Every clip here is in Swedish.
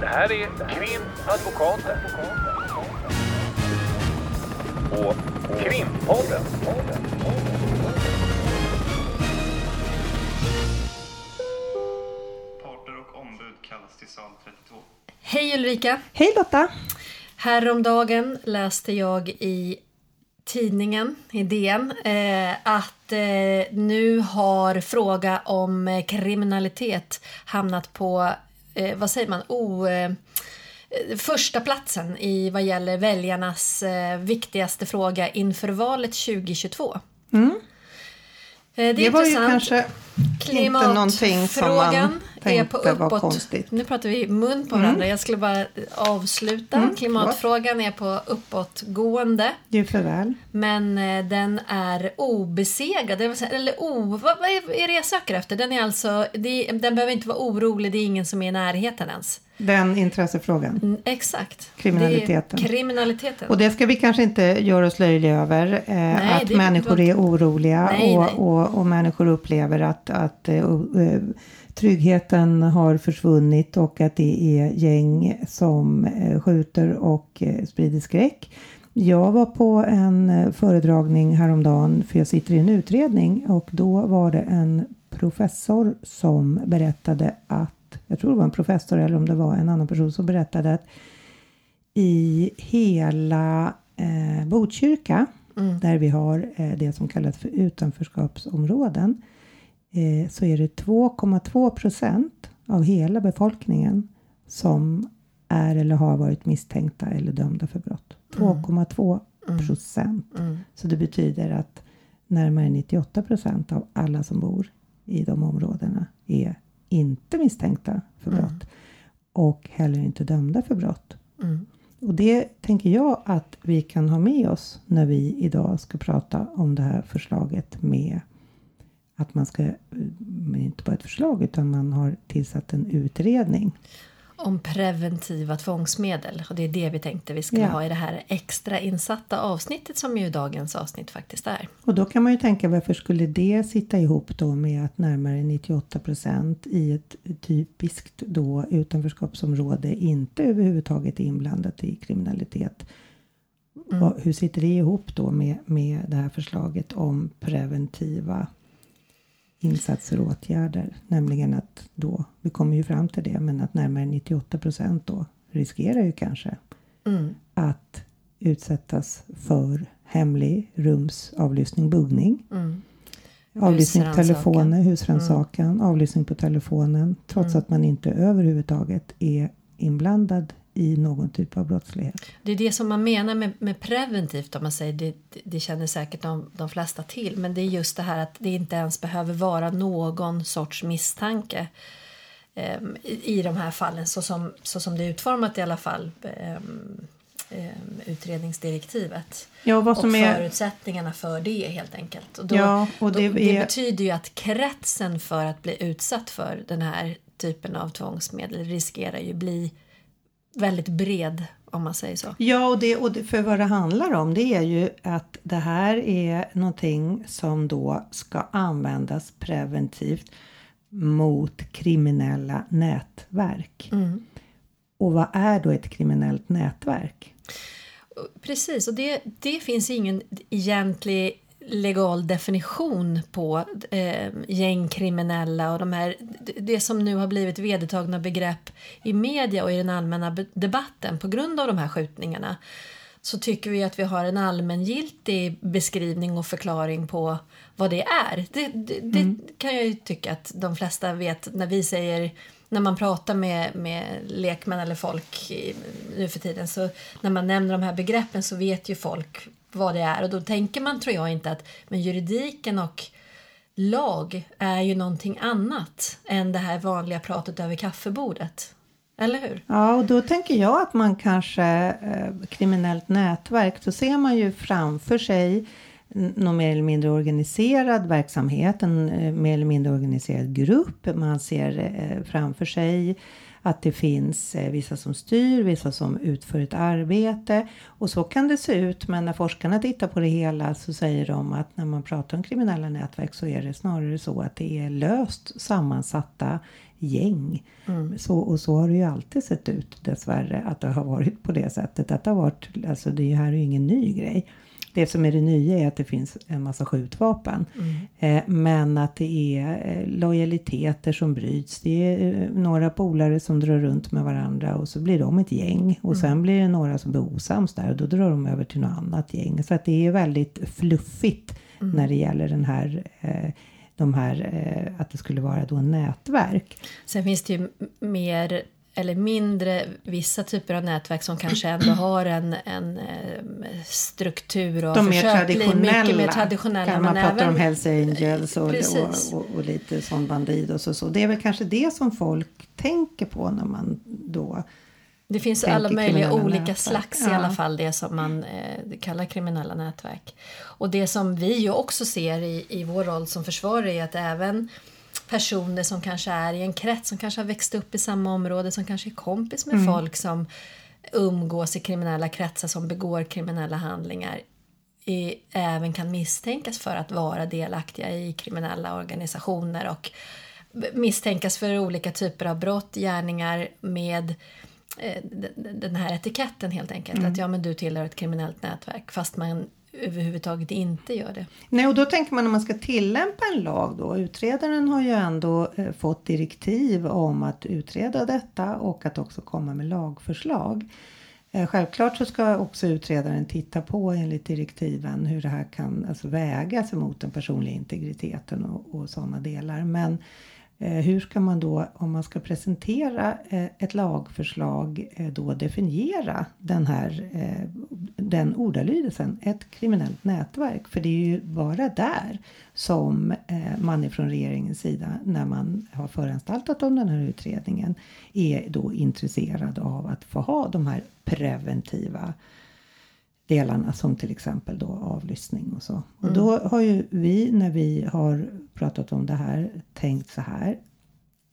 Det här är Krimadvokaten. Och Krimpodden. Parter och ombud kallas till sal 32. Hej Ulrika! Hej Lotta! Häromdagen läste jag i tidningen, i DN, eh, att eh, nu har fråga om eh, kriminalitet hamnat på, eh, vad säger man, o, eh, första platsen i vad gäller väljarnas eh, viktigaste fråga inför valet 2022. Mm. Eh, Det, är Det var ju kanske inte någonting som man På tänkte var konstigt. Nu pratar vi mun på varandra. Jag skulle bara avsluta. Mm, Klimatfrågan är på uppåtgående. Ju för väl. Men eh, den är obesegrad. Eller o, vad, är det jag söker efter? Den är alltså, den behöver inte vara orolig. Det är ingen som är i närheten ens. Den intressefrågan. Mm, exakt. Kriminaliteten. Kriminaliteten. Och det ska vi kanske inte göra oss löjliga över. Eh, Nej, att människor är oroliga Nej, och, nej. Och, och människor upplever att, att eh, eh, tryggheten har försvunnit och att det är gäng som eh, skjuter och eh, sprider skräck. Jag var på en eh, föredragning häromdagen för jag sitter i en utredning och då var det en professor som berättade att, jag tror det var en professor eller om det var en annan person som berättade att i hela eh, Botkyrka där vi har eh, det som kallas för utanförskapsområden eh, så är det 2,2 procent av hela befolkningen som är eller har varit misstänkta eller dömda för brott. 2,2 procent. Så det betyder att närmare 98 procent av alla som bor i de områdena är inte misstänkta för brott och heller inte dömda för brott. Mm. Och det tänker jag att vi kan ha med oss när vi idag ska prata om det här förslaget med att man ska, men inte bara ett förslag utan man har tillsatt en utredning. Om preventiva tvångsmedel. Och det är det vi tänkte vi skulle Ja. ha i det här extra insatta avsnittet som ju dagens avsnitt faktiskt är. Och då kan man ju tänka varför skulle det sitta ihop då med att närmare 98 procent i ett typiskt då utanförskapsområde inte överhuvudtaget är inblandat i kriminalitet. Vad- Hur sitter det ihop då med, med det här förslaget om preventiva insatser och åtgärder? Nämligen att då, vi kommer ju fram till det, men att närmare 98 procent då riskerar ju kanske Mm. att utsättas för hemlig rumsavlyssning, buggning. Mm. Avlyssning på telefoner, husrannsakan, avlyssning på telefonen. Trots att man inte överhuvudtaget är inblandad i någon typ av brottslighet. Det är det som man menar med, med preventivt om man säger det, det, känner säkert de, de flesta till men det är just det här att det inte ens behöver vara någon sorts misstanke ehm, i, i de här fallen så som, så som det är utformat i alla fall ehm, utredningsdirektivet Ja, vad och som är... förutsättningarna för det helt enkelt. Och då, Ja, och det då, det är- betyder ju att kretsen för att bli utsatt för den här typen av tvångsmedel riskerar ju bli väldigt bred om man säger så. Ja, och, det, och det, för vad det handlar om det är ju att det här är någonting som då ska användas preventivt mot kriminella nätverk. Och vad är då ett kriminellt nätverk? Precis, och det, det finns ingen egentlig legal definition på eh, gängkriminella och de här, det- som nu har blivit vedertagna begrepp i media och i den allmänna debatten på grund av de här skjutningarna så tycker vi att vi har en allmängiltig beskrivning och förklaring på vad det är. Det, det, det kan jag ju tycka att de flesta vet när vi säger när man pratar med, med lekmän eller folk i, nu för tiden så när man nämner de här begreppen så vet ju folk vad det är och då tänker man tror jag inte att men juridiken och lag är ju någonting annat än det här vanliga pratet över kaffebordet. Eller hur? Ja, och då tänker jag att man kanske, eh, kriminellt nätverk, så ser man ju framför sig någon mer eller mindre organiserad verksamhet, en eh, mer eller mindre organiserad grupp. Man ser eh, framför sig att det finns eh, vissa som styr, vissa som utför ett arbete och så kan det se ut. Men när forskarna tittar på det hela så säger de att när man pratar om kriminella nätverk så är det snarare så att det är löst sammansatta gäng. Mm. Så, och så har det ju alltid sett ut dessvärre att det har varit på det sättet. Att det, har varit, alltså det här är ju ingen ny grej. Det som är det nya är att det finns en massa skjutvapen. Mm. Eh, men att det är eh, lojaliteter som bryts. Det är eh, några polare som drar runt med varandra och så blir de ett gäng. Och mm. sen blir det några som blir osams där och då drar de över till något annat gäng. Så att det är väldigt fluffigt mm. när det gäller den här de här, att det skulle vara då nätverk. Sen finns det ju mer eller mindre vissa typer av nätverk som kanske ändå har en, en eh, struktur och De mer traditionella. Mycket mer traditionella. Kan man prata om Hells Angels och, och, och, och, lite sån Bandidos och så. Det är väl kanske det som folk tänker på när man då det finns alla möjliga olika nätverk. slags ja. i alla fall det som man eh, kallar kriminella nätverk. Och det som vi ju också ser i, i vår roll som försvarare är att även personer som kanske är i en krets som kanske har växt upp i samma område som kanske är kompis med mm. folk som umgås i kriminella kretsar som begår kriminella handlingar i, även kan misstänkas för att vara delaktiga i kriminella organisationer och misstänkas för olika typer av brott, gärningar med eh, den här etiketten helt enkelt. Mm. Att ja men du tillhör ett kriminellt nätverk fast man överhuvudtaget inte gör det. Nej, och då tänker man om man ska tillämpa en lag då. Utredaren har ju ändå eh, fått direktiv om att utreda detta och att också komma med lagförslag. Eh, självklart så ska också utredaren titta på enligt direktiven hur det här kan alltså vägas mot den personliga integriteten och, och sådana delar. Men Eh, hur ska man då, om man ska presentera eh, ett lagförslag, eh, då definiera den här den ordalydelsen, ett kriminellt nätverk? För det är ju bara där som man ifrån regeringens sida, när man har föranstaltat om den här utredningen, är då intresserad av att få ha de här preventiva delarna som till exempel då avlyssning och så. Mm. Och då har ju vi när vi har pratat om det här tänkt så här.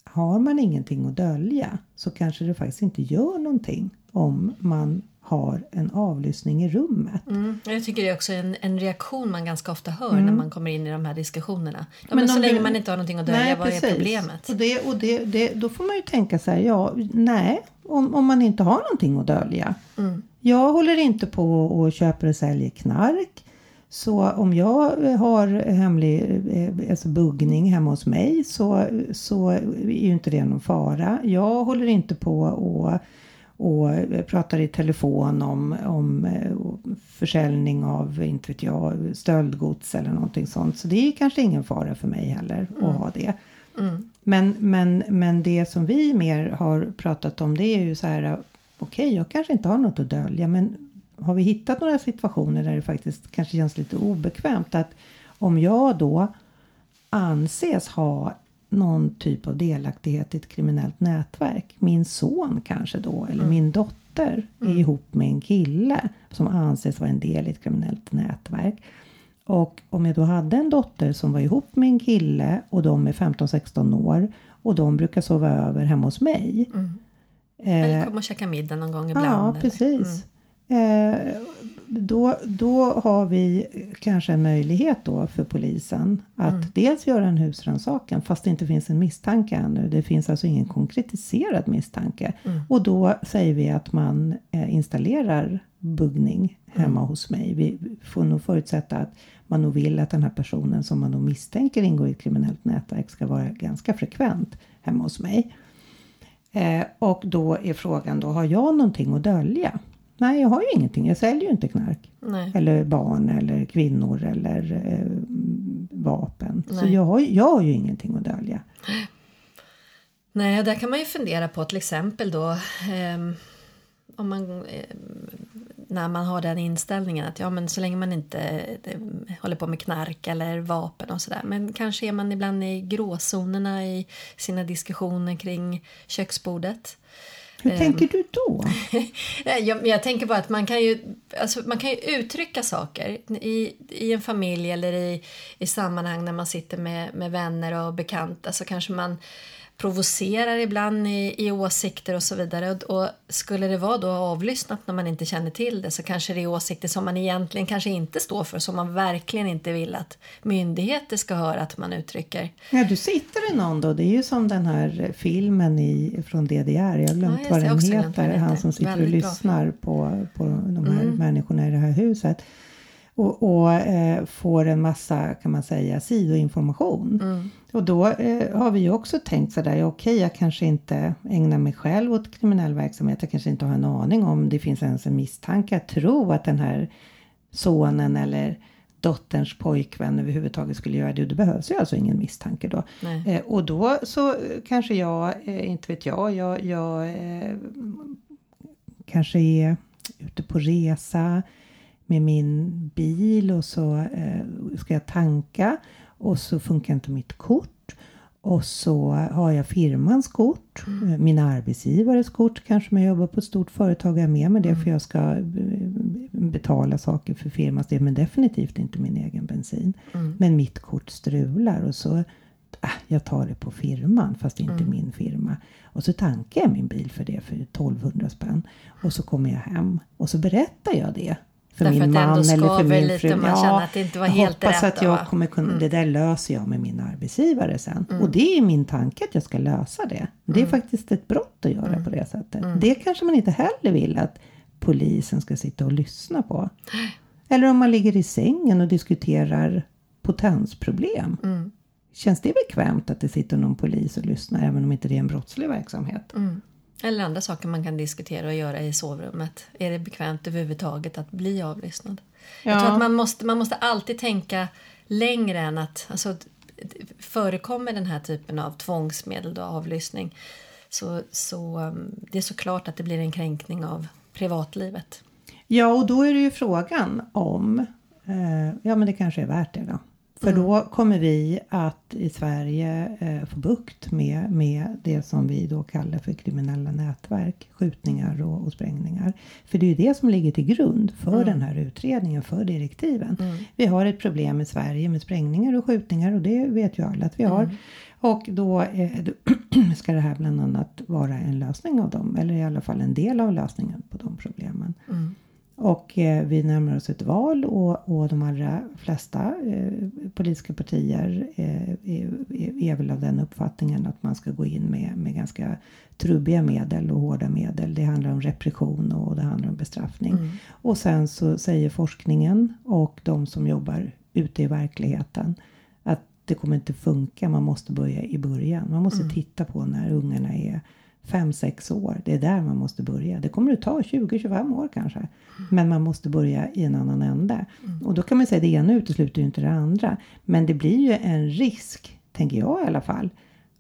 Har man ingenting att dölja så kanske det faktiskt inte gör någonting om man har en avlyssning i rummet. Mm. Jag tycker det är också en, en reaktion man ganska ofta hör mm. när man kommer in i de här diskussionerna. Ja, men, men så länge man inte har någonting att dölja, nej, vad precis. är problemet? Och, det, och det, det, då får man ju tänka så här, ja, nej, om, om man inte har någonting att dölja. Mm. Jag håller inte på och köper och säljer knark. Så om jag har hemlig eh, alltså buggning hemma hos mig så, så är ju inte det någon fara. Jag håller inte på och, och pratar i telefon om, om eh, försäljning av, inte vet jag, stöldgods eller någonting sånt. Så det är kanske ingen fara för mig heller mm. att ha det. Mm. Men, men, men det som vi mer har pratat om det är ju så här okej, okay, jag kanske inte har något att dölja, men har vi hittat några situationer där det faktiskt kanske känns lite obekvämt att om jag då anses ha någon typ av delaktighet i ett kriminellt nätverk. Min son kanske då, eller mm. min dotter är mm. ihop med en kille som anses vara en del i ett kriminellt nätverk. Och om jag då hade en dotter som var ihop med en kille och de är 15-16 år och de brukar sova över hemma hos mig. Mm. Eller eh, komma och käka middag någon gång ibland. Ja, precis. Mm. Eh, då, då har vi kanske en möjlighet då för polisen att mm. dels göra en husrannsakan fast det inte finns en misstanke ännu. Det finns alltså ingen konkretiserad misstanke. Mm. Och då säger vi att man eh, installerar buggning hemma mm. hos mig. Vi får nog förutsätta att man nog vill att den här personen som man nog misstänker ingår i ett kriminellt nätverk ska vara ganska frekvent hemma hos mig. Eh, och då är frågan då, har jag någonting att dölja? Nej, jag har ju ingenting. Jag säljer ju inte knark. Nej. Eller barn eller kvinnor eller eh, vapen. Nej. Så jag har, jag har ju ingenting att dölja. Nej, där kan man ju fundera på till exempel då eh, om man, eh, när man har den inställningen att ja, men så länge man inte det, håller på med knark eller vapen och sådär. Men kanske är man ibland i gråzonerna i sina diskussioner kring köksbordet. Hur tänker du då? jag, jag, tänker bara att man kan ju, alltså, man kan ju uttrycka saker i, i en familj eller i, i sammanhang när man sitter med, med vänner och bekanta så kanske man provocerar ibland i, i åsikter och så vidare. Och, och, skulle det vara då avlyssnat när man inte känner till det så kanske det är åsikter som man egentligen kanske inte står för som man verkligen inte vill att myndigheter ska höra att man uttrycker. Ja, du sitter i någon då. Det är ju som den här filmen i, från DDR. Jag har glömt Ja, vad den heter. Han som sitter Väldigt och lyssnar på, på de här Mm. människorna i det här huset. Och, och eh, får en massa, kan man säga, sidoinformation. Mm. Och då eh, har vi ju också tänkt sådär, ja, okej jag kanske inte ägnar mig själv åt kriminell verksamhet. Jag kanske inte har en aning om det finns ens en misstanke att tro att den här sonen eller dotterns pojkvän överhuvudtaget skulle göra det. Och det behövs ju alltså ingen misstanke då. Eh, och då så kanske jag, eh, inte vet jag, jag, jag eh, kanske är ute på resa med min bil och så eh, ska jag tanka och så funkar inte mitt kort. Och så har jag firmans kort, eh, min arbetsgivares kort kanske om jag jobbar på ett stort företag. Jag är med med det för jag ska eh, betala saker för firmans del men definitivt inte min egen bensin. Men mitt kort strular och så äh, jag tar det på firman fast det är inte min firma. Och så tankar jag min bil för det för 1200 spänn. Och så kommer jag hem och så berättar jag det. För Därför min man eller för min fru. man känner att det inte var jag helt hoppas rätt att jag då. kommer kunna, Mm. det där löser jag med min arbetsgivare sen. Och det är min tanke att jag ska lösa det. Det Mm. är faktiskt ett brott att göra på det sättet. Det kanske man inte heller vill att polisen ska sitta och lyssna på. Eller om man ligger i sängen och diskuterar potensproblem. Mm. Känns det bekvämt att det sitter någon polis och lyssnar även om inte det är en brottslig verksamhet? Eller andra saker man kan diskutera och göra i sovrummet. Är det bekvämt överhuvudtaget att bli avlyssnad? Jag tror Ja. att man måste, man måste alltid tänka längre än att... Alltså, förekommer den här typen av tvångsmedel och avlyssning så, så um, det är såklart att det blir en kränkning av privatlivet. Ja, och då är det ju frågan om, eh, ja men det kanske är värt det då. För då kommer vi att i Sverige eh, få bukt med, med det som vi då kallar för kriminella nätverk, skjutningar och, och sprängningar. För det är ju det som ligger till grund för den här utredningen, för direktiven. Vi har ett problem i Sverige med sprängningar och skjutningar och det vet ju alla att vi har. Och då eh, ska det här bland annat vara en lösning av dem, eller i alla fall en del av lösningen på de problemen. Och eh, vi närmar oss ett val och, och de allra flesta eh, politiska partier eh, är, är, väl av den uppfattningen att man ska gå in med, med ganska trubbiga medel och hårda medel. Det handlar om repression och det handlar om bestraffning. Och sen så säger forskningen och de som jobbar ute i verkligheten att det kommer inte funka. Man måste börja i början. Man måste titta på när ungarna är 5-6 år. Det är där man måste börja. Det kommer att ta 20-25 år kanske. Men man måste börja i en annan ände. Och då kan man säga att det ena utesluter ju inte det andra. Men det blir ju en risk, tänker jag i alla fall.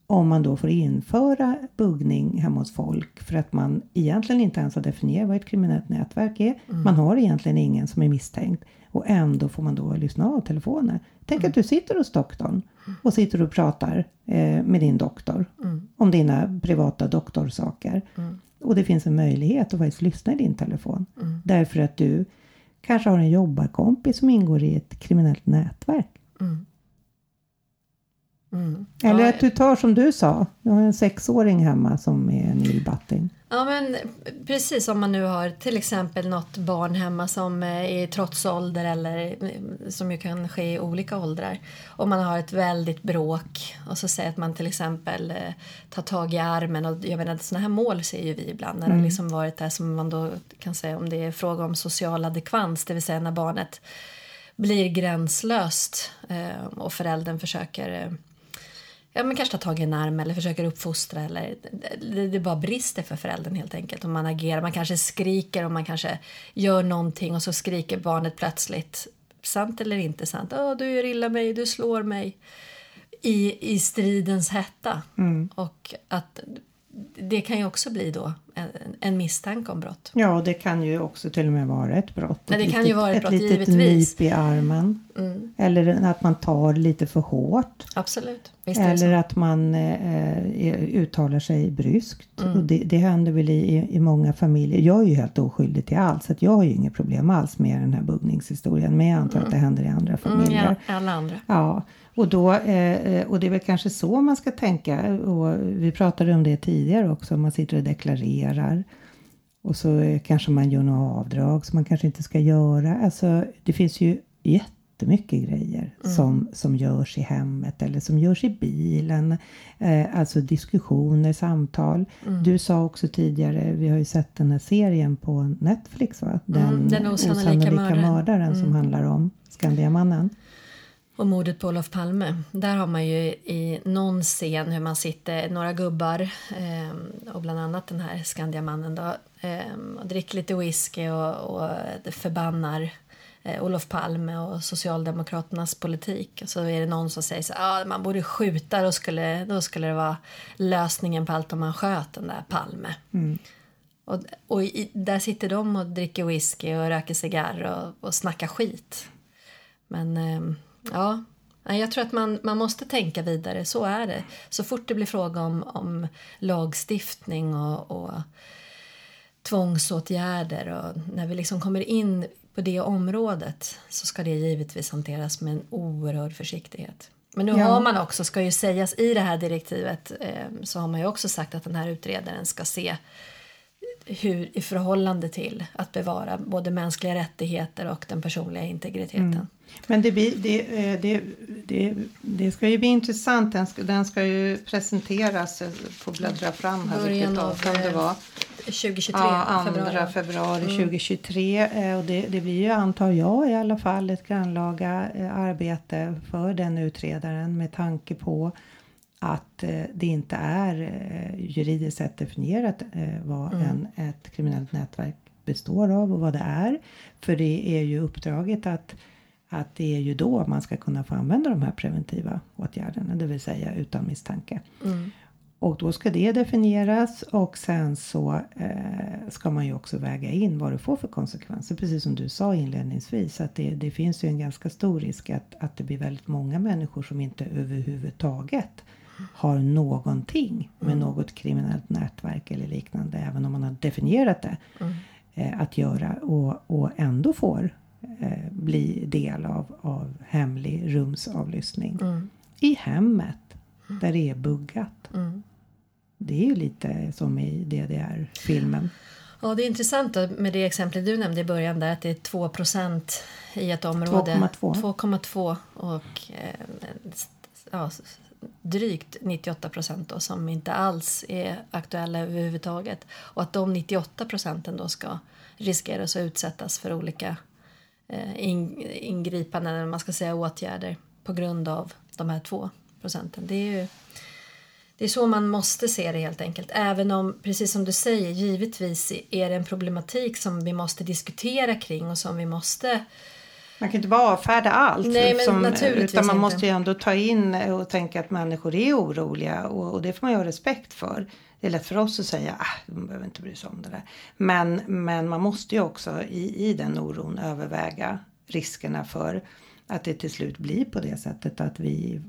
Om man då får införa buggning hemma hos folk för att man egentligen inte ens har definierat vad ett kriminellt nätverk är. Man har egentligen ingen som är misstänkt. Och ändå får man då lyssna av telefoner. Tänk att du sitter hos doktorn och sitter och pratar eh, med din doktor om dina privata doktorsaker. Och det finns en möjlighet att faktiskt lyssna i din telefon. Därför att du kanske har en jobbarkompis som ingår i ett kriminellt nätverk. Mm. Eller Ja, att du tar som du sa, du har en sexåring hemma som är en illbatting. Ja men precis om man nu har till exempel något barn hemma som är i trotsålder eller eh, som ju kan ske i olika åldrar. Om man har ett väldigt bråk och så säger att man till exempel eh, tar tag i armen och jag menar sådana här mål ser ju vi ibland när det har liksom varit där som man då kan säga om det är fråga om social adekvans, det vill säga när barnet blir gränslöst eh, och föräldern försöker eh, Ja, men kanske ta tag i en arm eller försöker uppfostra eller det, det bara brister för föräldern helt enkelt. Om man agerar, man kanske skriker och man kanske gör någonting och så skriker barnet plötsligt. Sant eller inte sant? Åh, du gör illa mig, du slår mig. I, i stridens hetta. Och att det kan ju också bli då en, en misstanke om brott. Ja, det kan ju också till och med vara ett brott. Ja, det ett kan ju litet, vara ett brott, litet givetvis. nyp i armen. Mm. Eller att man tar lite för hårt. Absolut. Eller att man eh, uttalar sig bryskt. Mm. Och det, det händer väl i, i många familjer. Jag är ju helt oskyldig till allt så jag har ju inget problem alls med den här buggningshistorien. Men jag antar att det händer i andra Mm, familjer. ja, alla andra. Ja, och, då, eh, och det är väl kanske så man ska tänka. Och vi pratade om det tidigare också. Man sitter och deklarerar. Och så kanske man gör några avdrag som man kanske inte ska göra. Alltså det finns ju jättemycket grejer som, som görs i hemmet eller som görs i bilen. Eh, alltså diskussioner, samtal. Du sa också tidigare, vi har ju sett den här serien på Netflix va? Den, Mm, Den osannolika mördaren. mördaren som handlar om Skandiamannen. Och mordet på Olof Palme. Där har man ju i någon scen hur man sitter, några gubbar eh, och bland annat den här Skandiamannen då, eh, och dricker lite whisky och, och förbannar eh, Olof Palme och Socialdemokraternas politik. Och så är det någon som säger så ah, man borde skjuta, då skulle, då skulle det vara lösningen på allt om man sköt den där Palme. Och, och i, där sitter de och dricker whisky och röker cigarr och, och snackar skit. Men ehm, ja, jag tror att man, man måste tänka vidare, så är det. Så fort det blir fråga om, om lagstiftning och, och tvångsåtgärder och när vi liksom kommer in på det området så ska det givetvis hanteras med en oerhörd försiktighet. Men nu Ja. har man också, ska ju sägas i det här direktivet, eh, så har man ju också sagt att den här utredaren ska se hur i förhållande till att bevara både mänskliga rättigheter och den personliga integriteten. Men det, blir, det, eh, det, det, det ska ju bli intressant. Den ska, den ska ju presenteras. Jag får bläddra fram här vilket datum det eh, var. 2023, Ja, 2 februari. februari, Mm. 2023. eh, Och det, det blir ju, antar jag i alla fall, ett grannlaga eh, arbete för den utredaren med tanke på att eh, det inte är eh, juridiskt sett definierat eh, vad Mm. en, ett kriminellt nätverk består av och vad det är. För det är ju uppdraget att, att det är ju då man ska kunna få använda de här preventiva åtgärderna, det vill säga utan misstanke. Mm. Och då ska det definieras och sen så eh, ska man ju också väga in vad det får för konsekvenser. Precis som du sa inledningsvis att det, det finns ju en ganska stor risk att, att det blir väldigt många människor som inte överhuvudtaget har någonting med något kriminellt nätverk eller liknande, även om man har definierat det, eh, att göra och, och ändå får eh, bli del av, av hemlig rumsavlyssning Mm. i hemmet där det är buggat. Mm. Det är ju lite som i DDR-filmen. Ja, det är intressant med det exempel du nämnde i början där att det är 2% i ett område. 2,2. 2,2 och eh, ja, drygt 98 procent då som inte alls är aktuella överhuvudtaget. Och att de 98 procenten då ska riskeras att utsättas för olika eh, in, ingripanden, eller man ska säga åtgärder på grund av de här två procenten. Det är ju det är så man måste se det helt enkelt. Även om, precis som du säger, givetvis är det en problematik som vi måste diskutera kring och som vi måste... Man kan inte bara avfärda allt. Nej, men som, naturligtvis utan man inte. måste ju ändå ta in och tänka att människor är oroliga och, och det får man ju ha respekt för. Det är lätt för oss att säga att de behöver inte bry sig om det där. Men, men man måste ju också i, i den oron överväga riskerna för att det till slut blir på det sättet att vi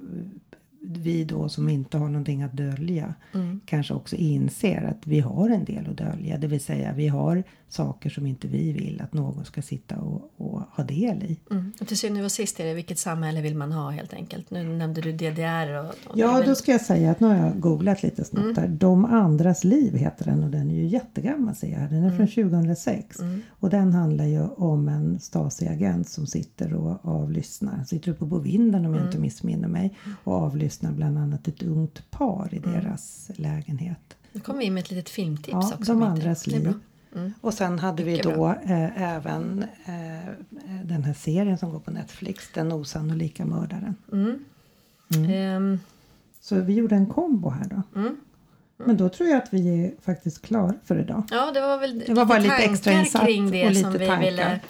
vi då som inte har någonting att dölja Mm. kanske också inser att vi har en del att dölja. Det vill säga vi har saker som inte vi vill att någon ska sitta och, och ha del i. Mm. Och till syvende och sist är det vilket samhälle vill man ha helt enkelt. Nu nämnde du DDR och... och Ja, väl- då ska jag säga att nu har jag googlat lite snabbt där. De andras liv heter den och den är ju jättegammal ser jag här. Den är från 2006. Och den handlar ju om en Stasi-agent som sitter och avlyssnar. Sitter uppe på vinden om jag inte missminner mig. Och avlyssnar bland annat ett ungt par i deras lägenhet. Nu kommer vi in med ett litet filmtips Ja, också. de andras liv. Mm. Och sen hade vi Mycket då eh, även eh, den här serien som går på Netflix. Den osannolika mördaren. Ehm, Så vi gjorde en kombo här då. Mm. Men då tror jag att vi är faktiskt klara för idag. ja, det var väl Det var bara lite tankar extrainsatt kring det och som lite vi, tankar. ville,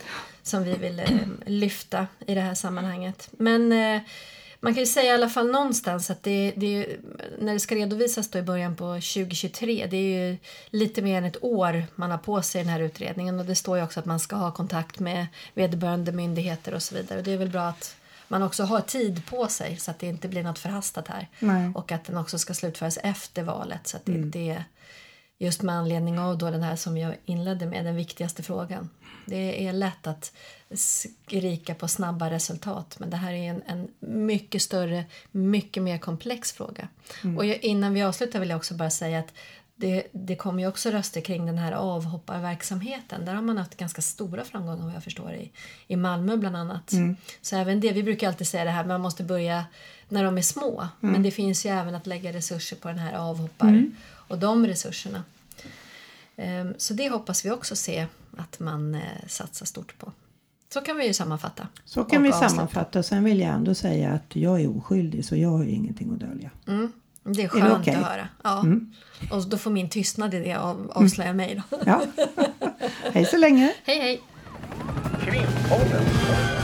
som vi ville lyfta i det här sammanhanget. Men eh, man kan ju säga i alla fall någonstans att det, det ju, när det ska redovisas då i början på 2023, det är ju lite mer än ett år man har på sig i den här utredningen och det står ju också att man ska ha kontakt med vederbörande myndigheter och så vidare. Och det är väl bra att man också har tid på sig så att det inte blir något förhastat här. Nej. Och att den också ska slutföras efter valet så att det inte är just med anledning av då den här som jag inledde med, den viktigaste frågan. Det är lätt att skrika på snabba resultat men det här är en, en mycket större, mycket mer komplex fråga. Och jag, innan vi avslutar vill jag också bara säga att det, det kommer ju också röster kring den här avhopparverksamheten. Där har man haft ganska stora framgångar vad jag förstår i, i Malmö bland annat. Så även det, vi brukar alltid säga det här, man måste börja när de är små. Men det finns ju även att lägga resurser på den här avhoppar och de resurserna. Ehm, Så det hoppas vi också se att man eh, satsar stort på. Så kan vi ju sammanfatta. Så kan vi avsluta. sammanfatta. Sen vill jag ändå säga att jag är oskyldig så jag har ju ingenting att dölja. Mm, det är det skönt okej? att höra. Ja. Och då får min tystnad i det av, avslöja mig. Då. Ja. Hej så länge! hej hej! Krimpodden.